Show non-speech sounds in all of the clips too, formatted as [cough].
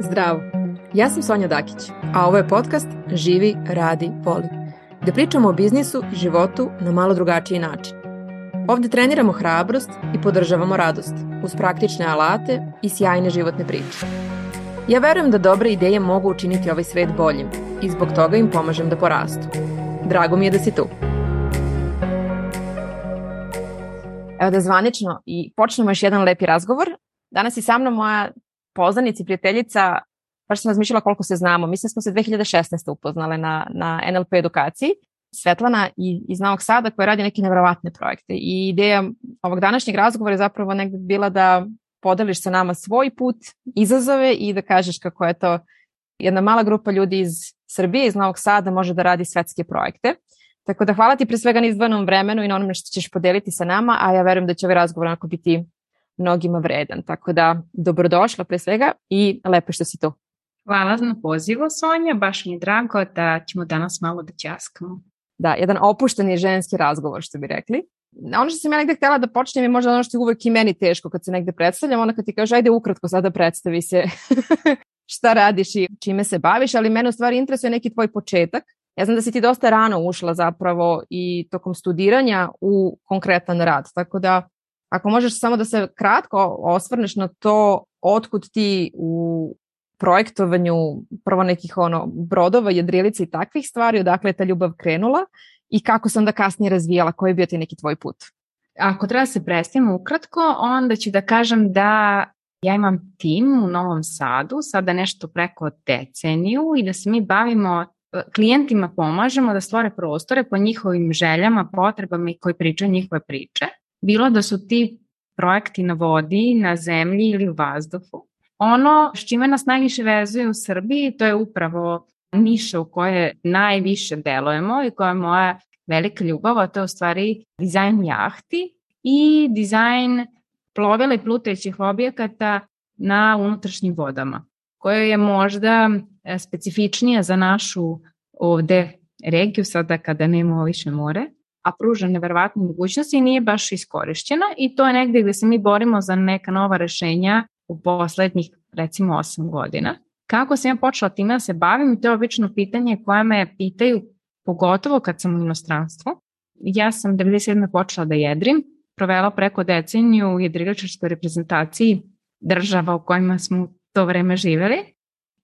Zdravo! Ja sam Sonja Dakić, a ovo je podcast Živi, radi, voli. Gde pričamo o biznisu i životu na malo drugačiji način. Ovde treniramo hrabrost i podržavamo radost uz praktične alate i sjajne životne priče. Ja verujem da dobre ideje mogu učiniti ovaj svet boljim i zbog toga im pomažem da porastu. Drago mi je da si tu. Evo da zvanično i počnemo još jedan lepi razgovor. Danas je sa mnom moja poznanica i prijateljica, baš sam razmišljala koliko se znamo. Mislim smo se 2016. upoznale na, na NLP edukaciji. Svetlana iz Novog Sada koja radi neke nevrovatne projekte. I ideja ovog današnjeg razgovora je zapravo negde bila da podeliš sa nama svoj put, izazove i da kažeš kako je to jedna mala grupa ljudi iz Srbije, iz Novog Sada može da radi svetske projekte. Tako da hvala ti pre svega na izdvojenom vremenu i na onome što ćeš podeliti sa nama, a ja verujem da će ovaj razgovor onako biti mnogima vredan. Tako da dobrodošla pre svega i lepo što si tu. Hvala na pozivu Sonja, baš mi je drago da ćemo danas malo da ćaskamo. Da, jedan opušteni ženski razgovor što bi rekli. Ono što sam ja negde htela da počnem je možda ono što je uvek i meni teško kad se negde predstavljam, ono kad ti kaže ajde ukratko sada predstavi se [laughs] šta radiš i čime se baviš, ali mene u stvari interesuje neki tvoj početak. Ja znam da si ti dosta rano ušla zapravo i tokom studiranja u konkretan rad, tako da ako možeš samo da se kratko osvrneš na to otkud ti u projektovanju prvo nekih ono brodova, jedrilica i takvih stvari, odakle je ta ljubav krenula i kako se onda kasnije razvijala, koji je bio ti neki tvoj put? Ako treba da se predstavim ukratko, onda ću da kažem da ja imam tim u Novom Sadu, sada nešto preko deceniju i da se mi bavimo klijentima pomažemo da stvore prostore po njihovim željama, potrebama i koji pričaju njihove priče. Bilo da su ti projekti na vodi, na zemlji ili u vazduhu. Ono s čime nas najviše vezuje u Srbiji, to je upravo niša u kojoj najviše delujemo i koja je moja velika ljubav, a to je u stvari dizajn jahti i dizajn plovila i plutajućih objekata na unutrašnjim vodama, koja je možda e, specifičnija za našu ovde regiju sada kada nemamo više more, a pruža neverovatne mogućnosti i nije baš iskorišćena i to je negde gde se mi borimo za neka nova rešenja u poslednjih recimo 8 godina. Kako sam ja počela time da se bavim i to je obično pitanje koje me pitaju pogotovo kad sam u inostranstvu. Ja sam 97. počela da jedrim, provela preko deceniju u jedrigačarskoj reprezentaciji država u kojima smo to vreme živeli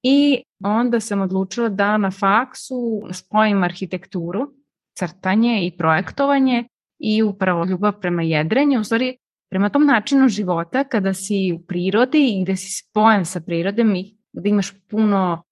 i onda sam odlučila da na faksu spojim arhitekturu, crtanje i projektovanje i upravo ljubav prema jedrenju, u stvari prema tom načinu života kada si u prirodi i gde si spojen sa prirodom i gde imaš puno,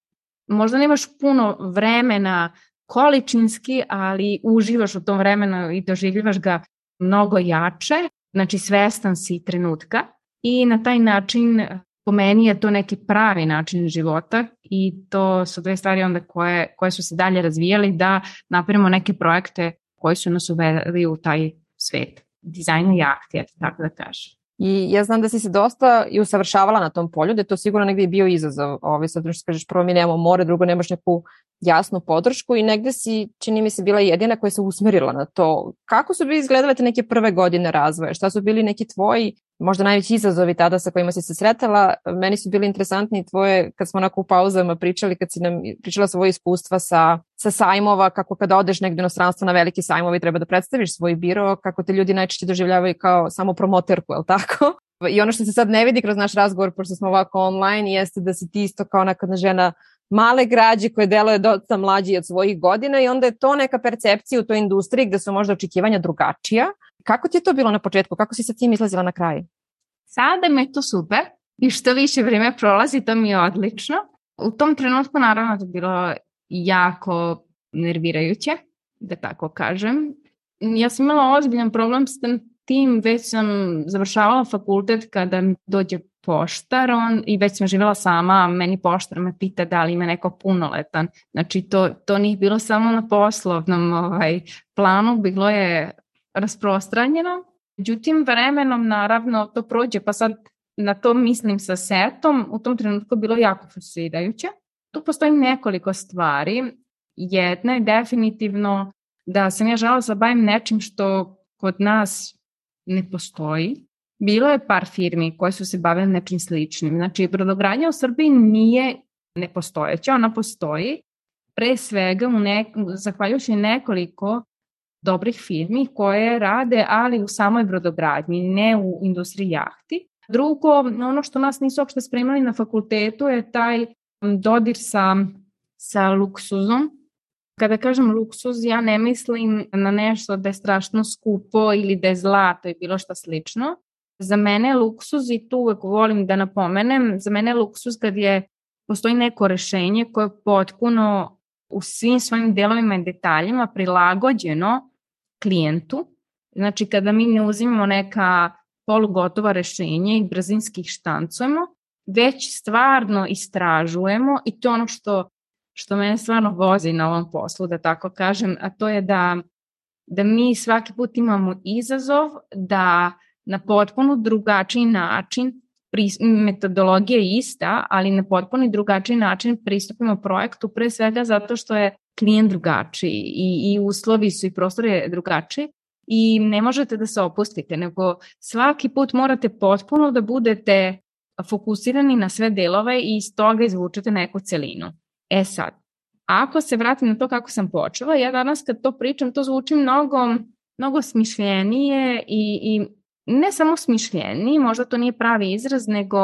možda nemaš puno vremena količinski, ali uživaš u tom vremenu i doživljivaš ga mnogo jače, znači svestan si trenutka i na taj način po meni je to neki pravi način života i to su dve stvari onda koje, koje su se dalje razvijali da napravimo neke projekte koji su nas uveli u taj svet dizajna jahti, eto tako da kažem. I ja znam da si se dosta i usavršavala na tom polju, da je to sigurno negde i bio izazov. Ovaj, sad što kažeš, prvo mi nemamo more, drugo nemaš neku jasnu podršku i negde si, čini mi se, bila jedina koja se usmerila na to. Kako su bi izgledale te neke prve godine razvoja? Šta su bili neki tvoji možda najveći izazovi tada sa kojima si se sretala. Meni su bili interesantni tvoje, kad smo onako u pauzama pričali, kad si nam pričala svoje iskustva sa, sa sajmova, kako kada odeš negde u inostranstvo na veliki sajmovi treba da predstaviš svoj biro, kako te ljudi najčešće doživljavaju kao samo promoterku, je tako? I ono što se sad ne vidi kroz naš razgovor, pošto smo ovako online, jeste da si ti isto kao nekada žena male građe koje deluje dosta mlađi od svojih godina i onda je to neka percepcija u toj industriji gde su možda očekivanja drugačija, Kako ti je to bilo na početku? Kako si sa tim izlazila na kraju? Sada mi je to super i što više vreme prolazi, to mi je odlično. U tom trenutku naravno to bilo jako nervirajuće, da tako kažem. Ja sam imala ozbiljan problem s tim, već sam završavala fakultet kada mi dođe poštar on, i već sam živjela sama, meni poštar me pita da li ima neko punoletan. Znači to, to nije bilo samo na poslovnom ovaj, planu, bilo je rasprostranjeno. Međutim, vremenom naravno to prođe, pa sad na to mislim sa setom, u tom trenutku bilo jako frustrirajuće. Tu postoji nekoliko stvari. Jedna je definitivno da sam ja žela da bavim nečim što kod nas ne postoji. bilo je par firmi koje su se bavile nečim sličnim. Znači, brodogradnja u Srbiji nije nepostojeća, ona postoji pre svega u nek, zahvaljujući nekoliko dobrih firmi koje rade, ali u samoj brodogradnji, ne u industriji jahti. Drugo, ono što nas nisu uopšte spremali na fakultetu je taj dodir sa, sa luksuzom. Kada kažem luksuz, ja ne mislim na nešto da je strašno skupo ili da je zlato i bilo šta slično. Za mene je luksuz, i tu uvek volim da napomenem, za mene je luksuz kad je, postoji neko rešenje koje je potpuno u svim svojim delovima i detaljima prilagođeno klijentu. Znači, kada mi ne uzimamo neka polugotova rešenja i brzinski ih štancujemo, već stvarno istražujemo i to ono što, što mene stvarno vozi na ovom poslu, da tako kažem, a to je da, da mi svaki put imamo izazov da na potpuno drugačiji način metodologija je ista, ali na potpuno drugačiji način pristupimo projektu, pre svega zato što je klijent drugačiji i, i uslovi su i prostor je drugačiji i ne možete da se opustite, nego svaki put morate potpuno da budete fokusirani na sve delove i iz toga izvučete neku celinu. E sad, ako se vratim na to kako sam počela, ja danas kad to pričam, to zvuči mnogo, mnogo smišljenije i, i ne samo smišljeniji, možda to nije pravi izraz, nego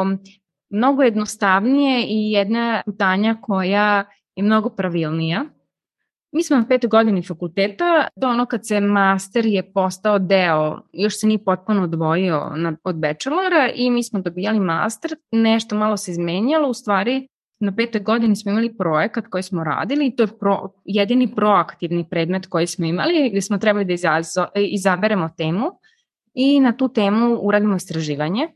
mnogo jednostavnije i jedna putanja koja je mnogo pravilnija. Mi smo na petoj godini fakulteta, to ono kad se master je postao deo, još se nije potpuno odvojio na, od bachelora i mi smo dobijali master, nešto malo se izmenjalo, u stvari na petoj godini smo imali projekat koji smo radili i to je pro, jedini proaktivni predmet koji smo imali gde smo trebali da izazo, izaberemo temu i na tu temu uradimo istraživanje.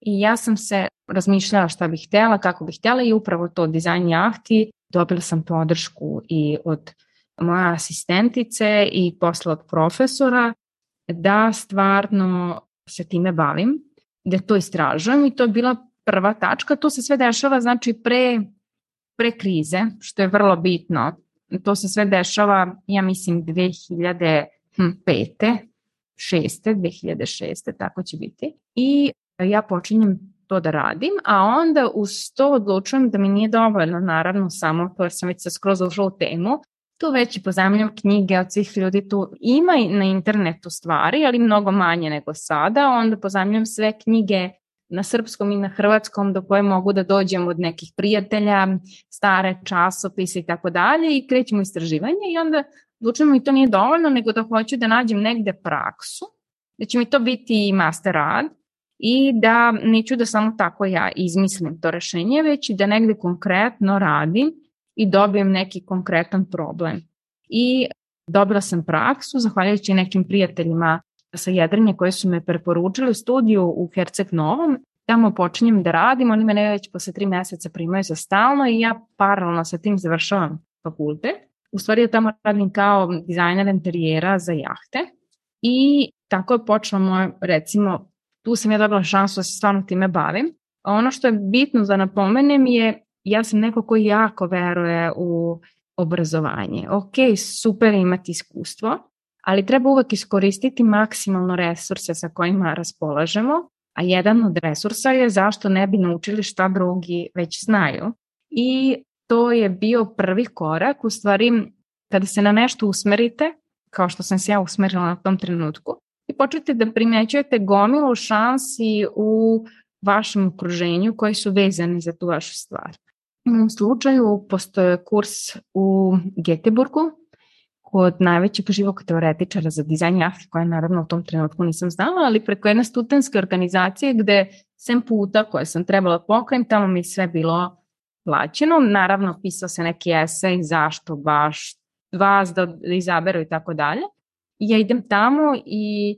I ja sam se razmišljala šta bih htela, kako bih htela i upravo to dizajn jahti. Dobila sam podršku i od moja asistentice i posle od profesora da stvarno se time bavim, da to istražujem i to je bila prva tačka. To se sve dešava znači pre, pre krize, što je vrlo bitno. To se sve dešava, ja mislim, 2005. 6. 2006. tako će biti. I ja počinjem to da radim, a onda uz to odlučujem da mi nije dovoljno, naravno, samo to jer sam već se skroz ušla u temu, tu već i pozemljam knjige od svih ljudi, tu ima i na internetu stvari, ali mnogo manje nego sada, onda pozemljam sve knjige na srpskom i na hrvatskom do koje mogu da dođem od nekih prijatelja, stare časopise i tako dalje i krećemo istraživanje i onda odlučujem mi to nije dovoljno, nego da hoću da nađem negde praksu, da će mi to biti master rad i da neću da samo tako ja izmislim to rešenje, već da negde konkretno radim i dobijem neki konkretan problem. I dobila sam praksu, zahvaljujući nekim prijateljima sa Jedrnje koji su me preporučili studiju u Herceg Novom, tamo počinjem da radim, oni mene već posle tri meseca primaju za stalno i ja paralelno sa tim završavam fakultet. U stvari ja tamo radim kao dizajner interijera za jahte i tako je počelo moje, recimo, tu sam ja dobila šansu da se stvarno time bavim. Ono što je bitno da napomenem je, ja sam neko koji jako veruje u obrazovanje. Ok, super imati iskustvo, ali treba uvek iskoristiti maksimalno resurse sa kojima raspolažemo, a jedan od resursa je zašto ne bi naučili šta drugi već znaju. I to je bio prvi korak, u stvari kada se na nešto usmerite, kao što sam se ja usmerila na tom trenutku, i počnete da primećujete gomilu šansi u vašem okruženju koji su vezani za tu vašu stvar. U mom slučaju postoje kurs u Geteburgu kod najvećeg živog teoretičara za dizajn jahti, koja naravno u tom trenutku nisam znala, ali preko jedne studentske organizacije gde sem puta koje sam trebala pokrenim, tamo mi sve bilo plaćeno. Naravno, pisao se neki esej zašto baš vas da izaberu i tako dalje. Ja idem tamo i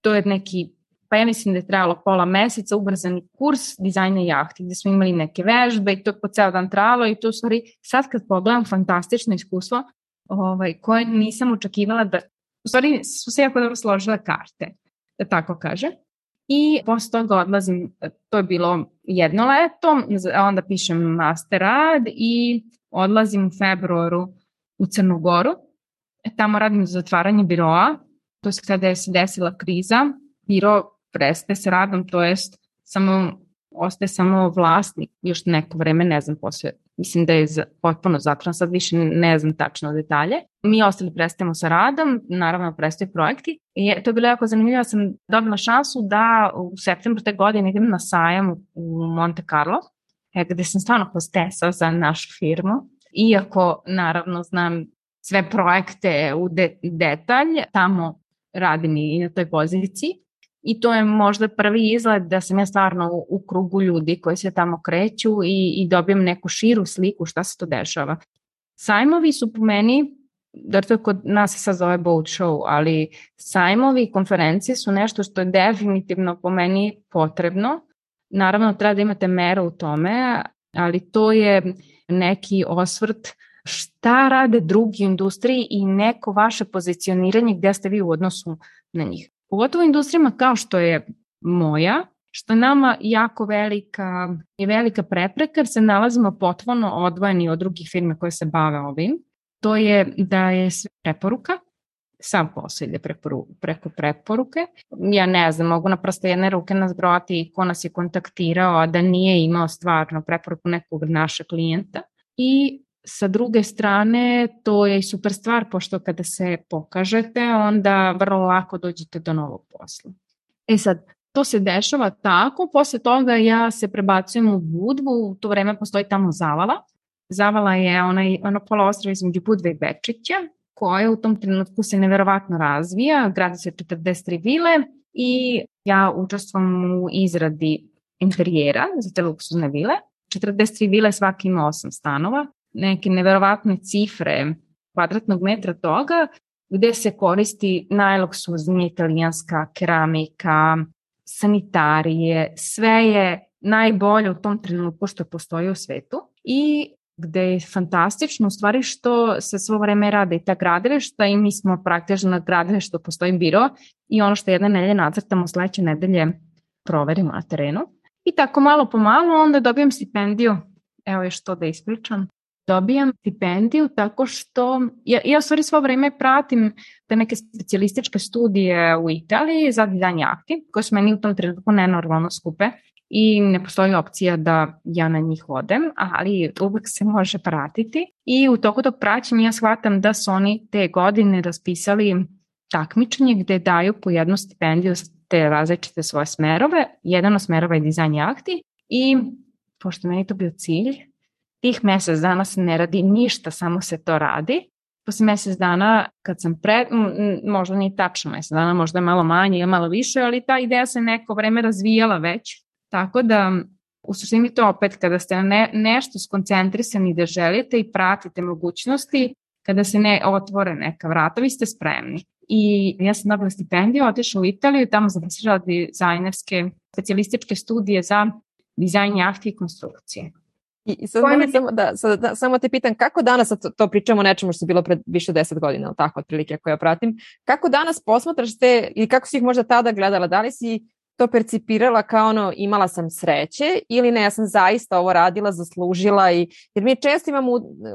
to je neki, pa ja mislim da je trajalo pola meseca, ubrzani kurs dizajna jahti, gde smo imali neke vežbe i to je po ceo dan trajalo i to u stvari sad kad pogledam fantastično iskustvo ovaj, koje nisam očekivala da, u stvari su se jako dobro složile karte, da tako kaže. I posle toga odlazim, to je bilo jedno leto, onda pišem master rad i odlazim u februaru u Crnu Goru. E, tamo radim za zatvaranje biroa, to je kada je se desila kriza. Biro prestaje s radom, to jest samo ostaje samo vlasnik još neko vreme, ne znam posle, mislim da je za, potpuno zatvoran, sad više ne znam tačno detalje. Mi ostali prestajemo sa radom, naravno prestaju projekti. I to je bilo jako zanimljivo, ja sam dobila šansu da u septembru te godine idem na sajam u Monte Carlo, e, gde sam stvarno hostesa za našu firmu, iako naravno znam sve projekte u de, detalj, tamo radim i na toj poziciji, i to je možda prvi izgled da sam ja stvarno u, u krugu ljudi koji se tamo kreću i, i dobijem neku širu sliku šta se to dešava. Sajmovi su po meni, da to kod nas se sad zove boat show, ali sajmovi i konferencije su nešto što je definitivno po meni potrebno. Naravno, treba da imate meru u tome, ali to je neki osvrt šta rade drugi industriji i neko vaše pozicioniranje gde ste vi u odnosu na njih pogotovo industrijama kao što je moja, što je nama jako velika i velika prepreka jer se nalazimo potpuno odvojeni od drugih firme koje se bave ovim. To je da je sve preporuka, sam posao ide preporu, preko preporuke. Ja ne znam, mogu na prosto jedne ruke nas brojati ko nas je kontaktirao, a da nije imao stvarno preporuku nekog našeg klijenta. I Sa druge strane, to je super stvar, pošto kada se pokažete, onda vrlo lako dođete do novog posla. E sad, to se dešava tako, posle toga ja se prebacujem u Budvu, u to vreme postoji tamo Zavala. Zavala je onaj, ono poloostrovo između Budve i Bečića, koje u tom trenutku se neverovatno razvija, gradi se 43 vile i ja učestvom u izradi interijera za te luksuzne vile. 43 vile svaki ima 8 stanova, neke neverovatne cifre kvadratnog metra toga, gde se koristi najloksuznija italijanska keramika, sanitarije, sve je najbolje u tom trenutku što postoji u svetu i gde je fantastično u stvari što se svo vreme rade i ta gradilišta i mi smo praktično na gradilištu postoji biro i ono što jedne nedelje nacrtamo sledeće nedelje proverimo na terenu. I tako malo po malo onda dobijem stipendiju, evo još to da ispričam, dobijam stipendiju tako što, ja, ja stvari svo vreme pratim te neke specijalističke studije u Italiji za dizajn jahti, koje su meni u tom trenutku nenormalno skupe i ne postoji opcija da ja na njih odem, ali uvek se može pratiti i u toku tog praćenja ja shvatam da su oni te godine raspisali takmičenje gde daju po jednu stipendiju te različite svoje smerove. Jedan od smerova je dizajn jahti i pošto meni to bio cilj, tih mesec dana se ne radi ništa, samo se to radi. Posle mesec dana, kad sam pre, možda nije tačno mesec dana, možda je malo manje ili malo više, ali ta ideja se neko vreme razvijala već. Tako da, u suštini to opet, kada ste ne, nešto skoncentrisani da želite i pratite mogućnosti, kada se ne otvore neka vrata, vi ste spremni. I ja sam dobila stipendiju, otišla u Italiju, tamo završila dizajnerske specijalističke studije za dizajn jahti i konstrukcije. I, i sad moram samo da, sad, da, samo te pitam, kako danas, to, to pričamo o nečemu što je bilo pred više od deset godina, ali tako, otprilike, ako ja pratim, kako danas posmatraš te, ili kako si ih možda tada gledala, da li si to percipirala kao ono imala sam sreće ili ne, ja sam zaista ovo radila, zaslužila i jer mi često imam,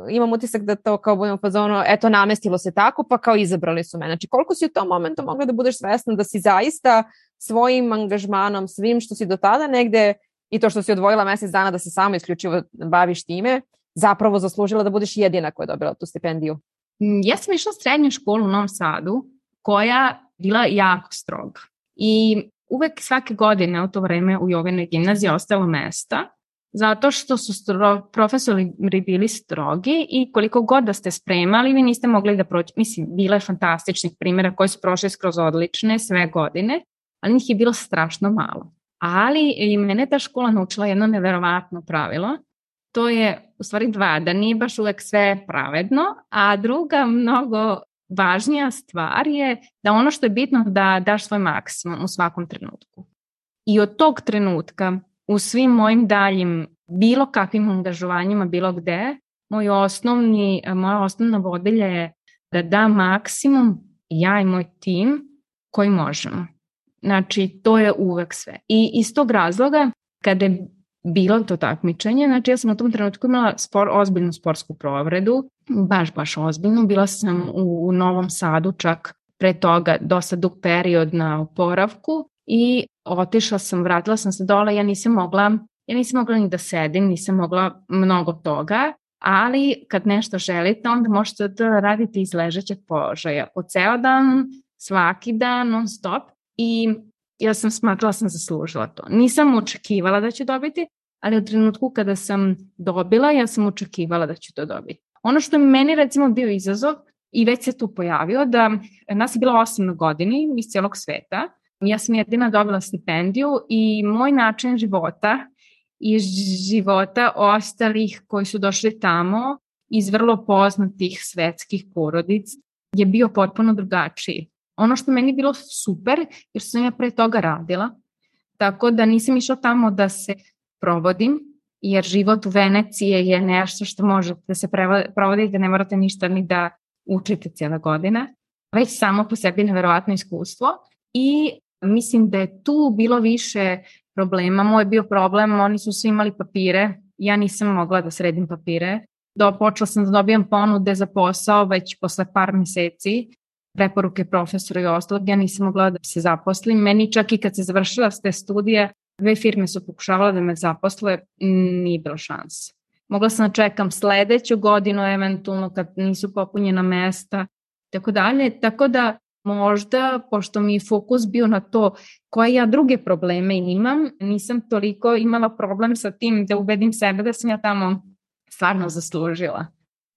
imam utisak da to kao budemo fazonu, eto namestilo se tako pa kao izabrali su me. Znači koliko si u tom momentu mogla da budeš svesna da si zaista svojim angažmanom, svim što si do tada negde i to što si odvojila mesec dana da se samo isključivo baviš time, zapravo zaslužila da budeš jedina koja je dobila tu stipendiju? Mm, ja sam išla srednju školu u Novom Sadu, koja bila jako stroga. I uvek svake godine u to vreme u Jovinoj gimnaziji ostalo mesta, zato što su stro, profesori bili strogi i koliko god da ste spremali, vi niste mogli da proći. Mislim, bilo je fantastičnih primjera koji su prošli skroz odlične sve godine, ali njih je bilo strašno malo. Ali i mene ta škola naučila jedno neverovatno pravilo. To je u stvari dva, da nije baš uvek sve pravedno, a druga mnogo važnija stvar je da ono što je bitno da daš svoj maksimum u svakom trenutku. I od tog trenutka u svim mojim daljim bilo kakvim angažovanjima bilo gde, moj osnovni, moja osnovna vodilja je da dam maksimum ja i moj tim koji možemo. Znači, to je uvek sve. I iz tog razloga, kada je bilo to takmičenje, znači ja sam u tom trenutku imala spor, ozbiljnu sportsku provredu, baš, baš ozbiljnu. Bila sam u, u Novom Sadu čak pre toga dosta dug period na oporavku i otišla sam, vratila sam se dole, ja nisam mogla, ja nisam mogla ni da sedim, nisam mogla mnogo toga, ali kad nešto želite, onda možete da radite iz ležećeg položaja. Po ceo dan, svaki dan, non stop. I ja sam smatrala sam zaslužila to. Nisam očekivala da ću dobiti, ali u trenutku kada sam dobila, ja sam očekivala da ću to dobiti. Ono što je meni recimo bio izazov i već se tu pojavio da nas je bilo osam na godini iz cijelog sveta. Ja sam jedina dobila stipendiju i moj način života i života ostalih koji su došli tamo iz vrlo poznatih svetskih porodic je bio potpuno drugačiji. Ono što meni bilo super, jer sam ja pre toga radila, tako da nisam išla tamo da se provodim, jer život u Venecije je nešto što možete da se provodite, ne morate ništa ni da učite cijela godina, već samo po sebi neverovatno iskustvo i mislim da je tu bilo više problema. Moj je bio problem, oni su svi imali papire, ja nisam mogla da sredim papire. Do, počela sam da dobijam ponude za posao već posle par meseci, preporuke profesora i ostalog, ja nisam mogla da se zaposlim. Meni čak i kad se završila te studije, dve firme su pokušavala da me zaposle, nije bilo šanse. Mogla sam da čekam sledeću godinu, eventualno kad nisu popunjena mesta, tako dalje. Tako da možda, pošto mi je fokus bio na to koje ja druge probleme imam, nisam toliko imala problem sa tim da ubedim sebe da sam ja tamo stvarno zaslužila.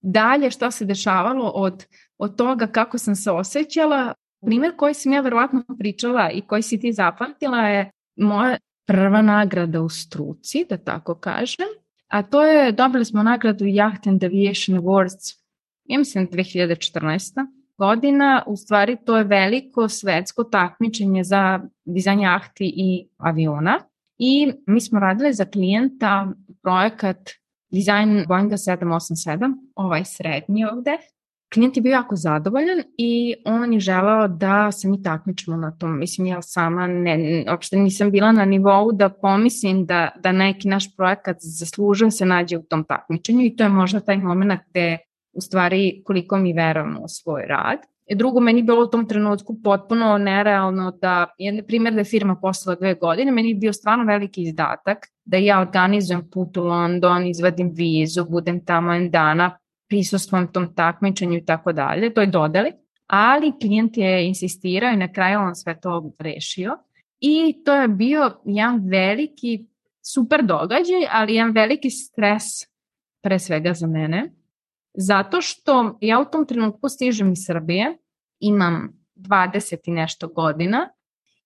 Dalje što se dešavalo od, od toga kako sam se osjećala, primer koji sam ja verovatno pričala i koji si ti zapamtila je moja prva nagrada u struci, da tako kažem, a to je, dobili smo nagradu Yacht and Aviation Awards, ja mislim 2014 godina, u stvari to je veliko svetsko takmičenje za dizajn jahti i aviona. I mi smo radili za klijenta projekat dizajn Boeinga 787, ovaj srednji ovde. Klijent je bio jako zadovoljan i on je želao da se mi takmičimo na tom. Mislim, ja sama ne, uopšte nisam bila na nivou da pomislim da, da neki naš projekat zaslužuje se nađe u tom takmičenju i to je možda taj moment gde u stvari koliko mi verujemo u svoj rad. I drugo, meni bilo u tom trenutku potpuno nerealno da, jedan primjer da je firma poslala dve godine, meni je bio stvarno veliki izdatak da ja organizujem put u London, izvadim vizu, budem tamo en dana, prisustvom tom takmičenju i tako dalje, to je dodali, ali klijent je insistirao i na kraju on sve to rešio i to je bio jedan veliki super događaj, ali jedan veliki stres pre svega za mene, Zato što ja u tom trenutku stižem iz Srbije, imam 20 i nešto godina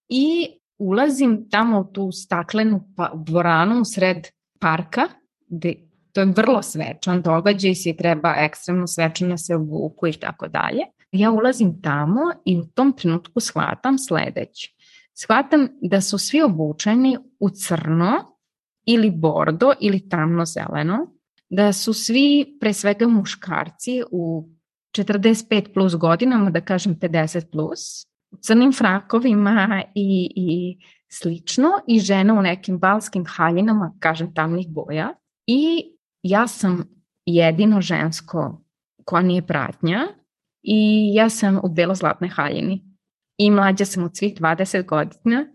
i ulazim tamo u tu staklenu pa, dvoranu sred parka, gde to je vrlo svečan događaj, svi treba ekstremno svečano da se obuku i tako dalje. Ja ulazim tamo i u tom trenutku shvatam sledeće. Shvatam da su svi obučeni u crno ili bordo ili tamno zeleno da su svi, pre svega muškarci, u 45 plus godinama, da kažem 50 plus, u crnim frakovima i, i slično, i žena u nekim balskim haljinama, kažem tamnih boja. I ja sam jedino žensko koja nije pratnja i ja sam u belo-zlatnoj haljini. I mlađa sam od svih 20 godina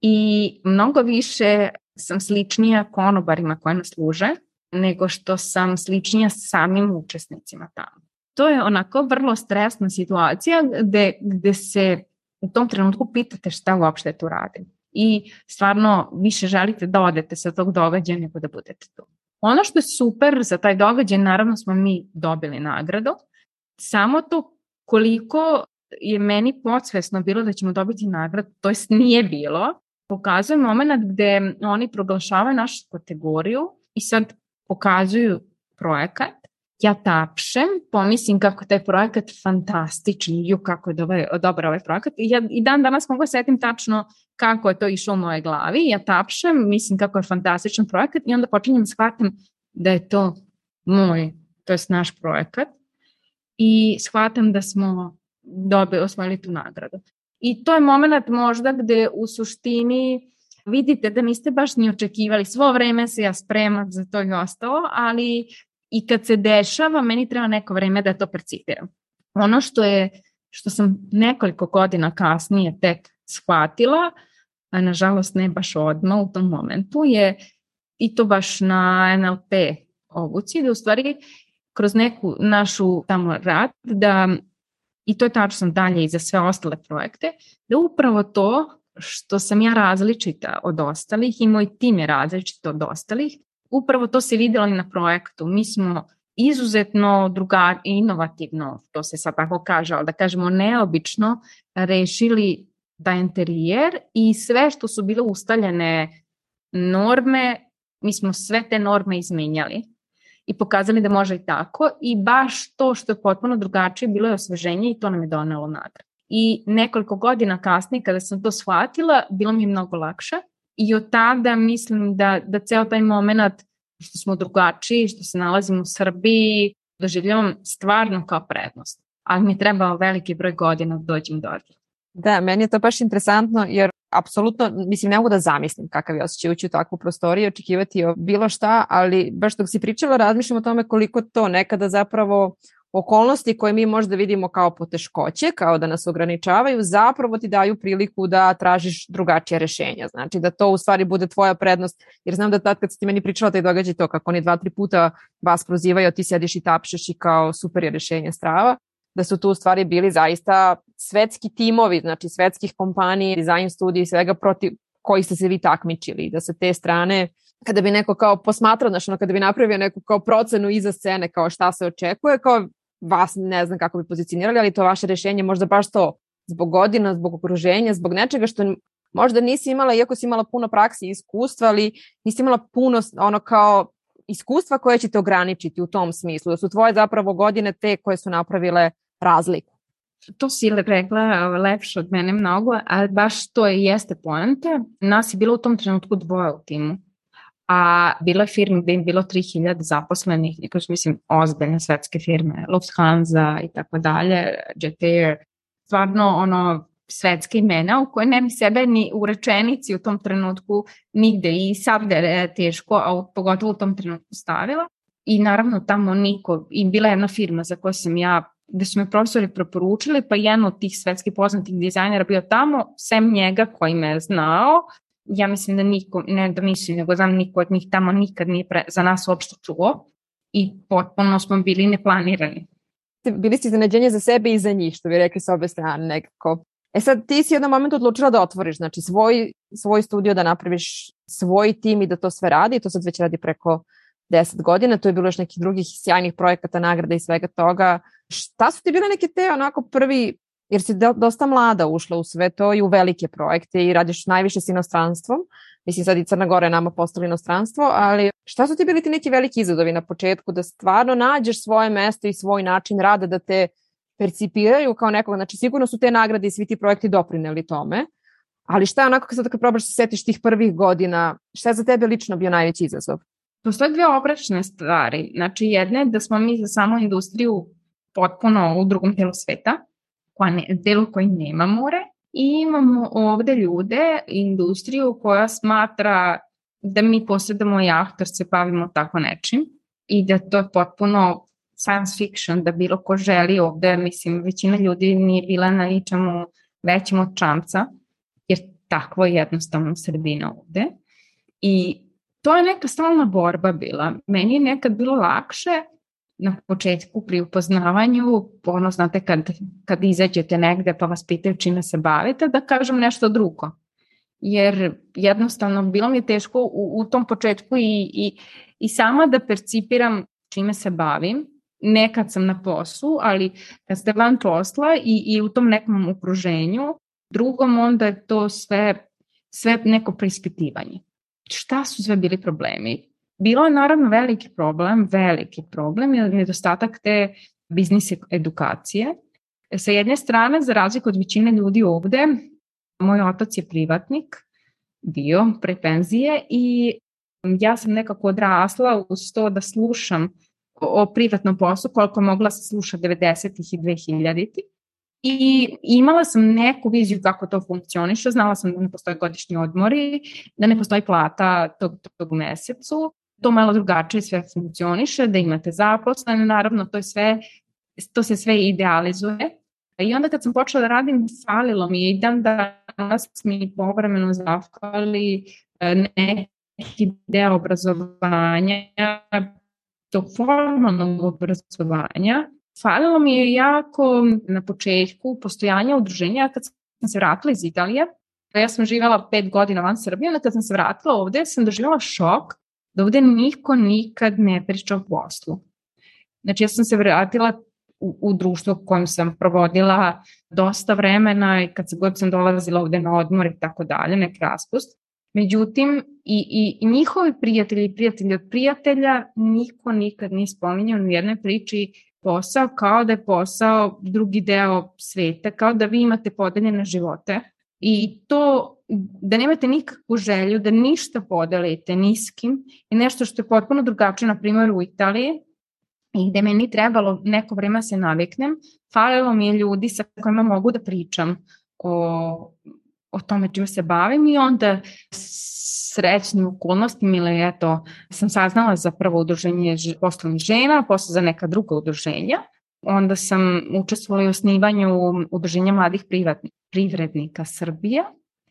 i mnogo više sam sličnija konobarima koje nas služe nego što sam sličnija samim učesnicima tamo. To je onako vrlo stresna situacija gde, gde se u tom trenutku pitate šta uopšte tu radim. I stvarno više želite da odete sa tog događaja nego da budete tu. Ono što je super za taj događaj, naravno smo mi dobili nagradu, samo to koliko je meni podsvesno bilo da ćemo dobiti nagradu, to jest nije bilo, pokazuje moment gde oni proglašavaju našu kategoriju i sad pokazuju projekat, ja tapšem, pomislim kako taj projekat fantastičan, ju kako je dobar, dobar ovaj projekat. I ja i dan danas mogu da setim tačno kako je to išlo u moje glavi, ja tapšem, mislim kako je fantastičan projekat i onda počinjem da shvatam da je to moj, to je naš projekat. I shvatam da smo dobili, osvojili tu nagradu. I to je moment možda gde u suštini vidite da niste baš ni očekivali, svo vreme se ja spremam za to i ostalo, ali i kad se dešava, meni treba neko vreme da to percipiram. Ono što je, što sam nekoliko godina kasnije tek shvatila, a nažalost ne baš odmah u tom momentu, je i to baš na NLP obuci, da u stvari kroz neku našu tamo rad, da i to je tačno dalje i za sve ostale projekte, da upravo to što sam ja različita od ostalih i moj tim je različit od ostalih, upravo to se videlo i na projektu. Mi smo izuzetno druga, inovativno, to se sad tako kaže, ali da kažemo neobično, rešili da interijer i sve što su bile ustaljene norme, mi smo sve te norme izmenjali i pokazali da može i tako i baš to što je potpuno drugačije bilo je osveženje i to nam je donelo nagrad. I nekoliko godina kasnije kada sam to shvatila, bilo mi je mnogo lakše i od tada mislim da, da ceo taj moment što smo drugačiji, što se nalazimo u Srbiji, doživljavam stvarno kao prednost. Ali mi je trebao veliki broj godina da dođem do ovdje. Da, meni je to baš interesantno jer apsolutno, mislim, ne mogu da zamislim kakav je osjećaj ući u takvu prostoriju i očekivati bilo šta, ali baš dok si pričala razmišljam o tome koliko to nekada zapravo okolnosti koje mi možda vidimo kao poteškoće, kao da nas ograničavaju, zapravo ti daju priliku da tražiš drugačije rešenja. Znači da to u stvari bude tvoja prednost, jer znam da tad kad si ti meni pričala taj događaj to kako oni dva, tri puta vas prozivaju, ti sediš i tapšeš i kao super je rešenje strava, da su tu u stvari bili zaista svetski timovi, znači svetskih kompanija, dizajn studija i svega protiv koji ste se vi takmičili da sa te strane kada bi neko kao posmatrao, znači ono, kada bi napravio neku kao procenu iza scene, kao šta se očekuje, kao vas ne znam kako bi pozicionirali, ali to vaše rešenje možda baš to zbog godina, zbog okruženja, zbog nečega što možda nisi imala, iako si imala puno praksi i iskustva, ali nisi imala puno ono kao iskustva koje će te ograničiti u tom smislu, da su tvoje zapravo godine te koje su napravile razliku. To si rekla lepše od mene mnogo, ali baš to je jeste poente. Nas je bilo u tom trenutku dvoje u timu a bilo je firme gde im bilo 3000 zaposlenih, što mislim ozbiljne svetske firme, Lufthansa i tako dalje, Jet Air, stvarno ono svetske imena u koje ne bi sebe ni u rečenici u tom trenutku nigde i sad da je teško, a pogotovo u tom trenutku stavila. I naravno tamo niko, i bila je jedna firma za koju sam ja gde su me profesori preporučili, pa jedan od tih svetskih poznatih dizajnera bio tamo, sem njega koji me je znao, ja mislim da niko, ne da mislim, nego znam niko od njih tamo nikad nije pre, za nas uopšte čuo i potpuno smo bili neplanirani. Bili ste iznenađenje za sebe i za njih, što bi rekli sa obe strane nekako. E sad, ti si jednom momentu odlučila da otvoriš, znači svoj, svoj studio, da napraviš svoj tim i da to sve radi, to sad već radi preko 10 godina, to je bilo još nekih drugih sjajnih projekata, nagrada i svega toga. Šta su ti bile neke te onako prvi jer si dosta mlada ušla u sve to i u velike projekte i radiš najviše s inostranstvom. Mislim sad i Crna Gora je nama postala inostranstvo, ali šta su ti bili ti neki veliki izazovi na početku da stvarno nađeš svoje mesto i svoj način rada da te percipiraju kao nekog, znači sigurno su te nagrade i svi ti projekti doprineli tome, ali šta je onako sad kad probaš da se setiš tih prvih godina, šta je za tebe lično bio najveći izazov? Postoje dve obračne stvari. Znači jedna je da smo mi za samu industriju potpuno u drugom delu sveta, koja ne, delu koji nema more i imamo ovde ljude, industriju koja smatra da mi posjedamo jahtor se bavimo tako nečim i da to je potpuno science fiction, da bilo ko želi ovde, mislim, većina ljudi nije bila na ničemu većem od čamca, jer takvo je jednostavno sredina ovde. I to je neka stalna borba bila. Meni je nekad bilo lakše na početku pri upoznavanju, ono znate kad, kad izađete negde pa vas pitaju čime se bavite, da kažem nešto drugo. Jer jednostavno bilo mi je teško u, u tom početku i, i, i sama da percipiram čime se bavim. Nekad sam na poslu, ali kad ste van posla i, i u tom nekom okruženju, drugom onda je to sve, sve neko preispitivanje. Šta su sve bili problemi? Bilo je naravno veliki problem, veliki problem je nedostatak te biznis edukacije. Sa jedne strane, za razliku od većine ljudi ovde, moj otac je privatnik, bio pre penzije i ja sam nekako odrasla uz to da slušam o privatnom poslu koliko mogla se sluša 90-ih i 2000-ih. I imala sam neku viziju kako to funkcioniše, znala sam da ne postoje godišnji odmori, da ne postoji plata tog, tog mesecu, to malo drugačije sve funkcioniše, da imate zaposlene, naravno to je sve, to se sve idealizuje, I onda kad sam počela da radim, falilo mi je i dan danas mi povremeno zafali e, neki deo obrazovanja, tog formalnog obrazovanja. Falilo mi je jako na početku postojanja udruženja kad sam se vratila iz Italije. Ja sam živjela pet godina van Srbije, onda kad sam se vratila ovde sam doživjela šok da ovde niko nikad ne priča o poslu. Znači ja sam se vratila u, u društvo u kojem sam provodila dosta vremena i kad se god sam dolazila ovde na odmor i tako dalje, nek raspust. Međutim, i, i, i njihovi prijatelji i prijatelji od prijatelja niko nikad nije spominjao u jednoj priči posao kao da je posao drugi deo sveta, kao da vi imate podeljene živote i to da nemate nikakvu želju da ništa podelite ni s kim je nešto što je potpuno drugačije, na primjer u Italiji, i gde meni trebalo neko vreme da se naviknem, falilo mi je ljudi sa kojima mogu da pričam o, o tome čime se bavim i onda srećnim okolnostima ili eto sam saznala za prvo udruženje poslovnih žena, posle za neka druga udruženja. Onda sam učestvovala u osnivanju udruženja mladih privrednika Srbije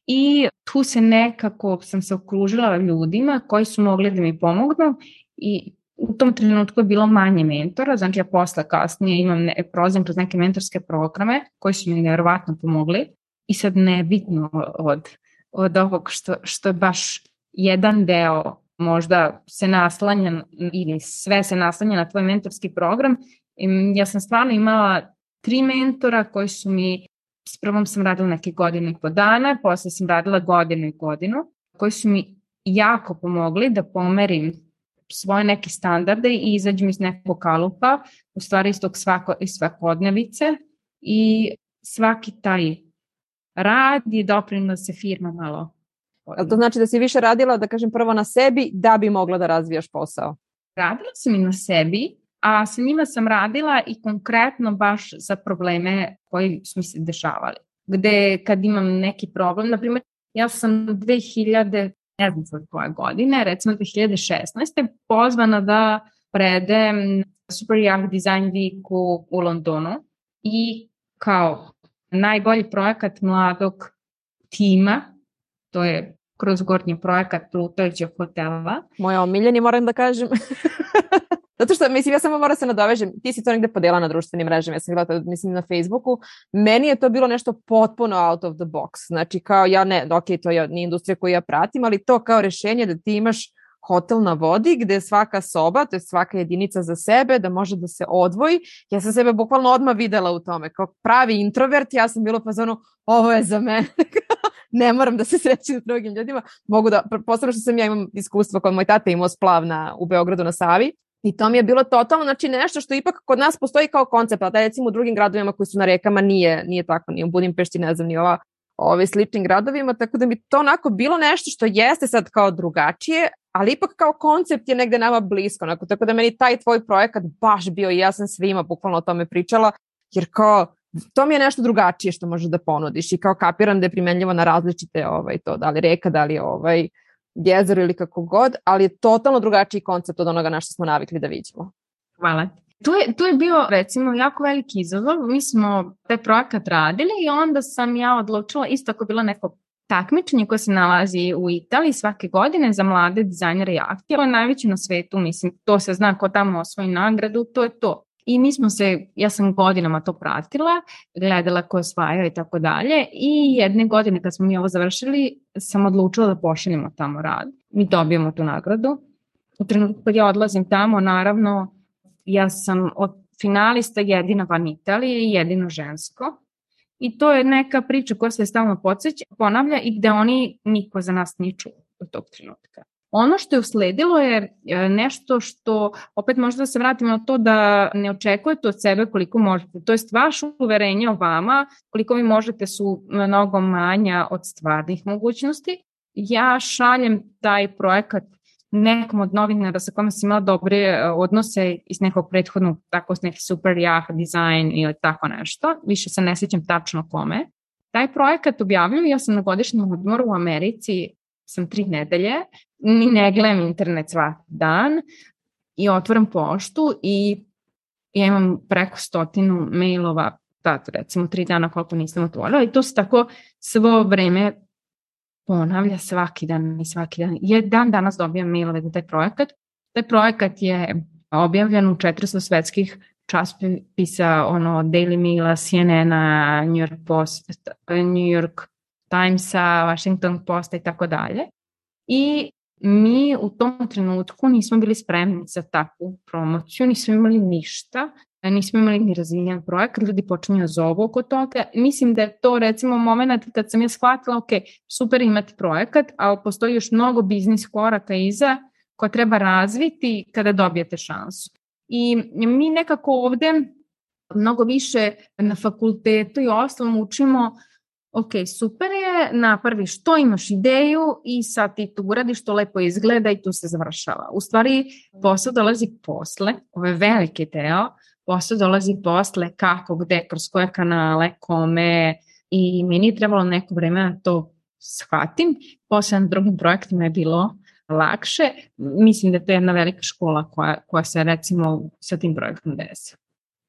i tu se nekako sam se okružila ljudima koji su mogli da mi pomognu i u tom trenutku je bilo manje mentora, znači ja posle kasnije imam ne, prolazim kroz neke mentorske programe koji su mi nevjerovatno pomogli i sad nebitno od, od ovog što, što je baš jedan deo možda se naslanja ili sve se naslanja na tvoj mentorski program. Ja sam stvarno imala tri mentora koji su mi, s prvom sam radila neke godine i po dana, posle sam radila godinu i godinu, koji su mi jako pomogli da pomerim svoje neke standarde i izađem iz nekog kalupa, u stvari iz tog svako, iz svakodnevice i svaki taj rad je doprinio da se firma malo Ali to znači da si više radila, da kažem, prvo na sebi da bi mogla da razvijaš posao? Radila sam i na sebi, a sa njima sam radila i konkretno baš za probleme koji su mi se dešavali. Gde kad imam neki problem, na primjer, ja sam 2000, ne znam sad koje godine, recimo 2016. pozvana da predem Super Young Design Week u, u Londonu i kao najbolji projekat mladog tima, to je kroz gornji projekat plutajućeg hotela. Moja omiljeni, moram da kažem. [laughs] Zato što, mislim, ja samo moram da se nadovežem, ti si to negde podela na društvenim mrežama, ja sam gledala, mislim, na Facebooku, meni je to bilo nešto potpuno out of the box, znači kao ja ne, ok, to je nije industrija koju ja pratim, ali to kao rešenje da ti imaš hotel na vodi gde svaka soba, to je svaka jedinica za sebe, da može da se odvoji. Ja sam sebe bukvalno odmah videla u tome. Kao pravi introvert, ja sam bila fazonu, ovo je za mene. [laughs] ne moram da se srećem s drugim ljudima. Mogu da, posebno što sam ja imam iskustvo kod moj tata imao splav na, u Beogradu na Savi. I to mi je bilo totalno, znači nešto što ipak kod nas postoji kao koncept, a da recimo u drugim gradovima koji su na rekama nije, nije tako, ni u Budimpešti, ne znam, ni ova ove sličnim gradovima, tako da mi to onako bilo nešto što jeste sad kao drugačije, ali ipak kao koncept je negde nama blisko, onako, tako da meni taj tvoj projekat baš bio i ja sam svima bukvalno o tome pričala, jer kao to mi je nešto drugačije što možeš da ponudiš i kao kapiram da je primenljivo na različite ovaj, to, da li reka, da li ovaj, jezero ili kako god, ali je totalno drugačiji koncept od onoga na što smo navikli da vidimo. Hvala. Tu je, tu je bio recimo jako veliki izazov. Mi smo taj projekat radili i onda sam ja odlučila, isto ako bilo neko takmičenje koje se nalazi u Italiji svake godine za mlade dizajnere i akcije. To je najveće na svetu, mislim, to se zna ko tamo osvoji nagradu, to je to. I mi smo se, ja sam godinama to pratila, gledala ko osvaja i tako dalje i jedne godine kad smo mi ovo završili sam odlučila da pošaljemo tamo rad. Mi dobijemo tu nagradu. U trenutku kad ja odlazim tamo, naravno, ja sam od finalista jedina van Italije i jedino žensko. I to je neka priča koja se stalno podsjeća, ponavlja i gde oni niko za nas nije čuo do tog trenutka. Ono što je usledilo je e, nešto što, opet možda da se vratimo na to da ne očekujete od sebe koliko možete. To je vaš uverenje o vama, koliko vi možete su mnogo manja od stvarnih mogućnosti. Ja šaljem taj projekat nekom od novinara sa kojima sam imala dobre e, odnose iz nekog prethodnog, tako s neki super jah dizajn ili tako nešto. Više se ne sjećam tačno kome. Taj projekat objavljaju, ja sam na godišnjem odmoru u Americi, sam tri nedelje, ni ne gledam internet svaki dan i otvoram poštu i ja imam preko stotinu mailova tad recimo tri dana koliko nisam otvorila i to se tako svo vreme ponavlja svaki dan i svaki dan. Je dan danas dobijam mailove za taj projekat. Taj projekat je objavljen u 400 svetskih časpisa, ono, Daily Maila, CNN-a, New York Post, New York Timesa, Washington Posta i tako dalje. I mi u tom trenutku nismo bili spremni za takvu promociju, nismo imali ništa, nismo imali ni razvijen projekat, ljudi počinju da zovu oko toga. Mislim da je to recimo moment kad sam ja shvatila, ok, super imati projekat, ali postoji još mnogo biznis koraka iza koja treba razviti kada dobijete šansu. I mi nekako ovde mnogo više na fakultetu i ostalom učimo ok, super je, napraviš što imaš ideju i sad ti to uradiš, to lepo izgleda i tu se završava. U stvari, posao dolazi posle, ove velike deo, posao dolazi posle kako, gde, kroz koje kanale, kome i meni je trebalo neko vreme da to shvatim. Posle na drugim projektima je bilo lakše. Mislim da to je jedna velika škola koja, koja se recimo sa tim projektom desi.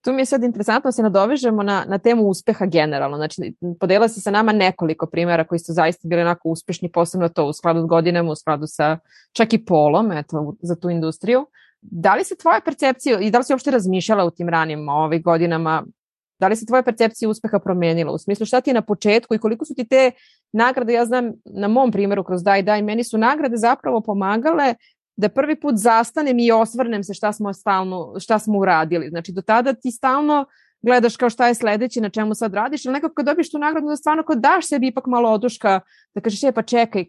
Tu mi je sad interesantno da se nadovežemo na, na temu uspeha generalno. Znači, podela se sa nama nekoliko primjera koji su zaista bili onako uspešni, posebno to u skladu s godinama, u skladu sa čak i polom, eto, za tu industriju. Da li se tvoja percepcija i da li si uopšte razmišljala u tim ranim ovih godinama Da li se tvoja percepcija uspeha promenila? U smislu šta ti je na početku i koliko su ti te nagrade, ja znam na mom primjeru kroz Daj Daj, meni su nagrade zapravo pomagale da prvi put zastanem i osvrnem se šta smo, stalno, šta smo uradili. Znači do tada ti stalno gledaš kao šta je sledeće, na čemu sad radiš, ali nekako kad dobiješ tu nagradu, da stvarno kao daš sebi ipak malo oduška, da kažeš, je pa čekaj,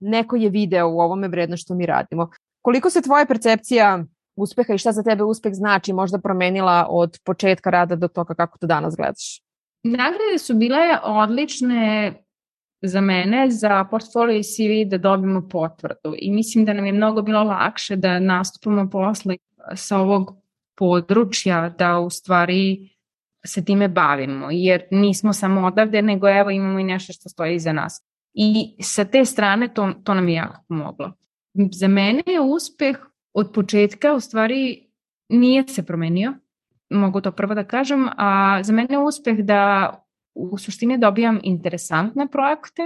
neko je video u ovome vredno što mi radimo. Koliko se tvoja percepcija uspeha i šta za tebe uspeh znači možda promenila od početka rada do toga kako to danas gledaš? Nagrade su bile odlične za mene, za portfolio i CV da dobijemo potvrdu i mislim da nam je mnogo bilo lakše da nastupamo posle sa ovog područja da u stvari se time bavimo, jer nismo samo odavde, nego evo imamo i nešto što stoji iza nas. I sa te strane to, to nam je jako pomoglo. Za mene je uspeh od početka u stvari nije se promenio, mogu to prvo da kažem, a za mene je uspeh da u suštini dobijam interesantne projekte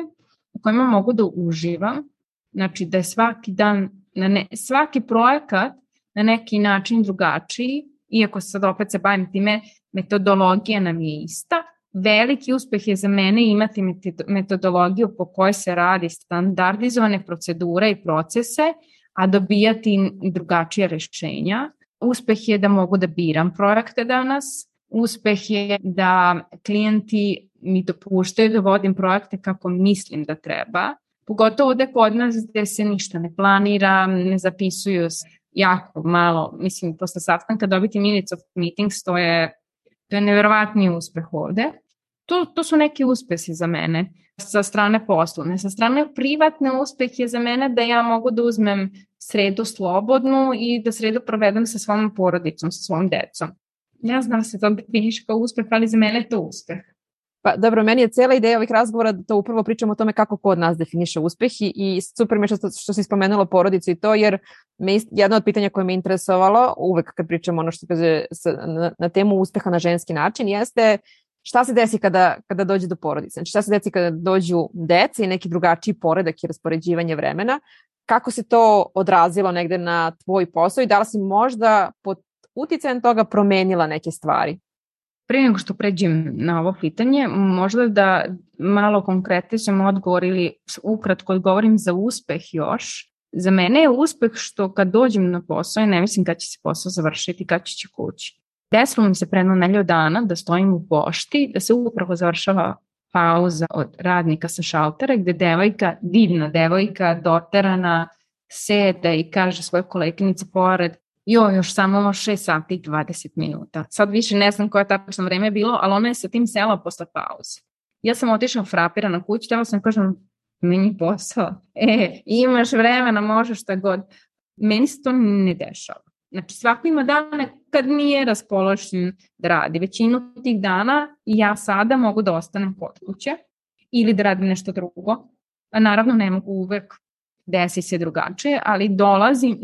u kojima mogu da uživam, znači da je svaki dan, na ne, svaki projekat na neki način drugačiji, iako sad opet se bavim time, metodologija nam je ista, veliki uspeh je za mene imati metodologiju po kojoj se radi standardizovane procedure i procese, a dobijati drugačije rešenja. Uspeh je da mogu da biram projekte danas, uspeh je da klijenti mi dopuštaju da vodim projekte kako mislim da treba, pogotovo da kod nas gde se ništa ne planira, ne zapisuju se jako malo, mislim, posle sastanka dobiti minutes of meetings, to je, to je neverovatni uspeh ovde. To, to su neki uspesi za mene sa strane poslovne. Sa strane privatne uspeh je za mene da ja mogu da uzmem sredu slobodnu i da sredu provedem sa svojom porodicom, sa svojom decom. Ne znam se to definiše kao uspeh, ali za mene je to uspeh. Pa dobro, meni je cela ideja ovih razgovora da to upravo pričamo o tome kako kod nas definiše uspeh i, i super mi što, što si spomenula porodicu i to, jer me jedno od pitanja koje me interesovalo, uvek kad pričamo ono što kaže na, na temu uspeha na ženski način, jeste šta se desi kada, kada dođe do porodice? Znači šta se desi kada dođu dece i neki drugačiji poredak i raspoređivanje vremena? Kako se to odrazilo negde na tvoj posao i da li si možda pod uticajem toga promenila neke stvari? Pre nego što pređem na ovo pitanje, možda da malo konkretišem odgovor ili ukratko odgovorim za uspeh još. Za mene je uspeh što kad dođem na posao i ne mislim kad će se posao završiti, kad će kući. Desilo mi se predno nelju dana da stojim u pošti, da se upravo završava pauza od radnika sa šaltera gde devojka, divna devojka, doterana, seda i kaže svoje koleginice pored, jo, još samo 6 sati i 20 minuta. Sad više ne znam koje tačno vreme je bilo, ali ona je sa tim sela posle pauze. Ja sam otišla frapirana kući, tela sam kažem, meni posao, e, imaš vremena, možeš šta god. Meni se to ne dešava. Znači svako ima dane kad nije raspoložen da radi. Većinu tih dana ja sada mogu da ostanem kod kuće ili da radim nešto drugo. A naravno ne mogu uvek desi se drugačije, ali dolazi,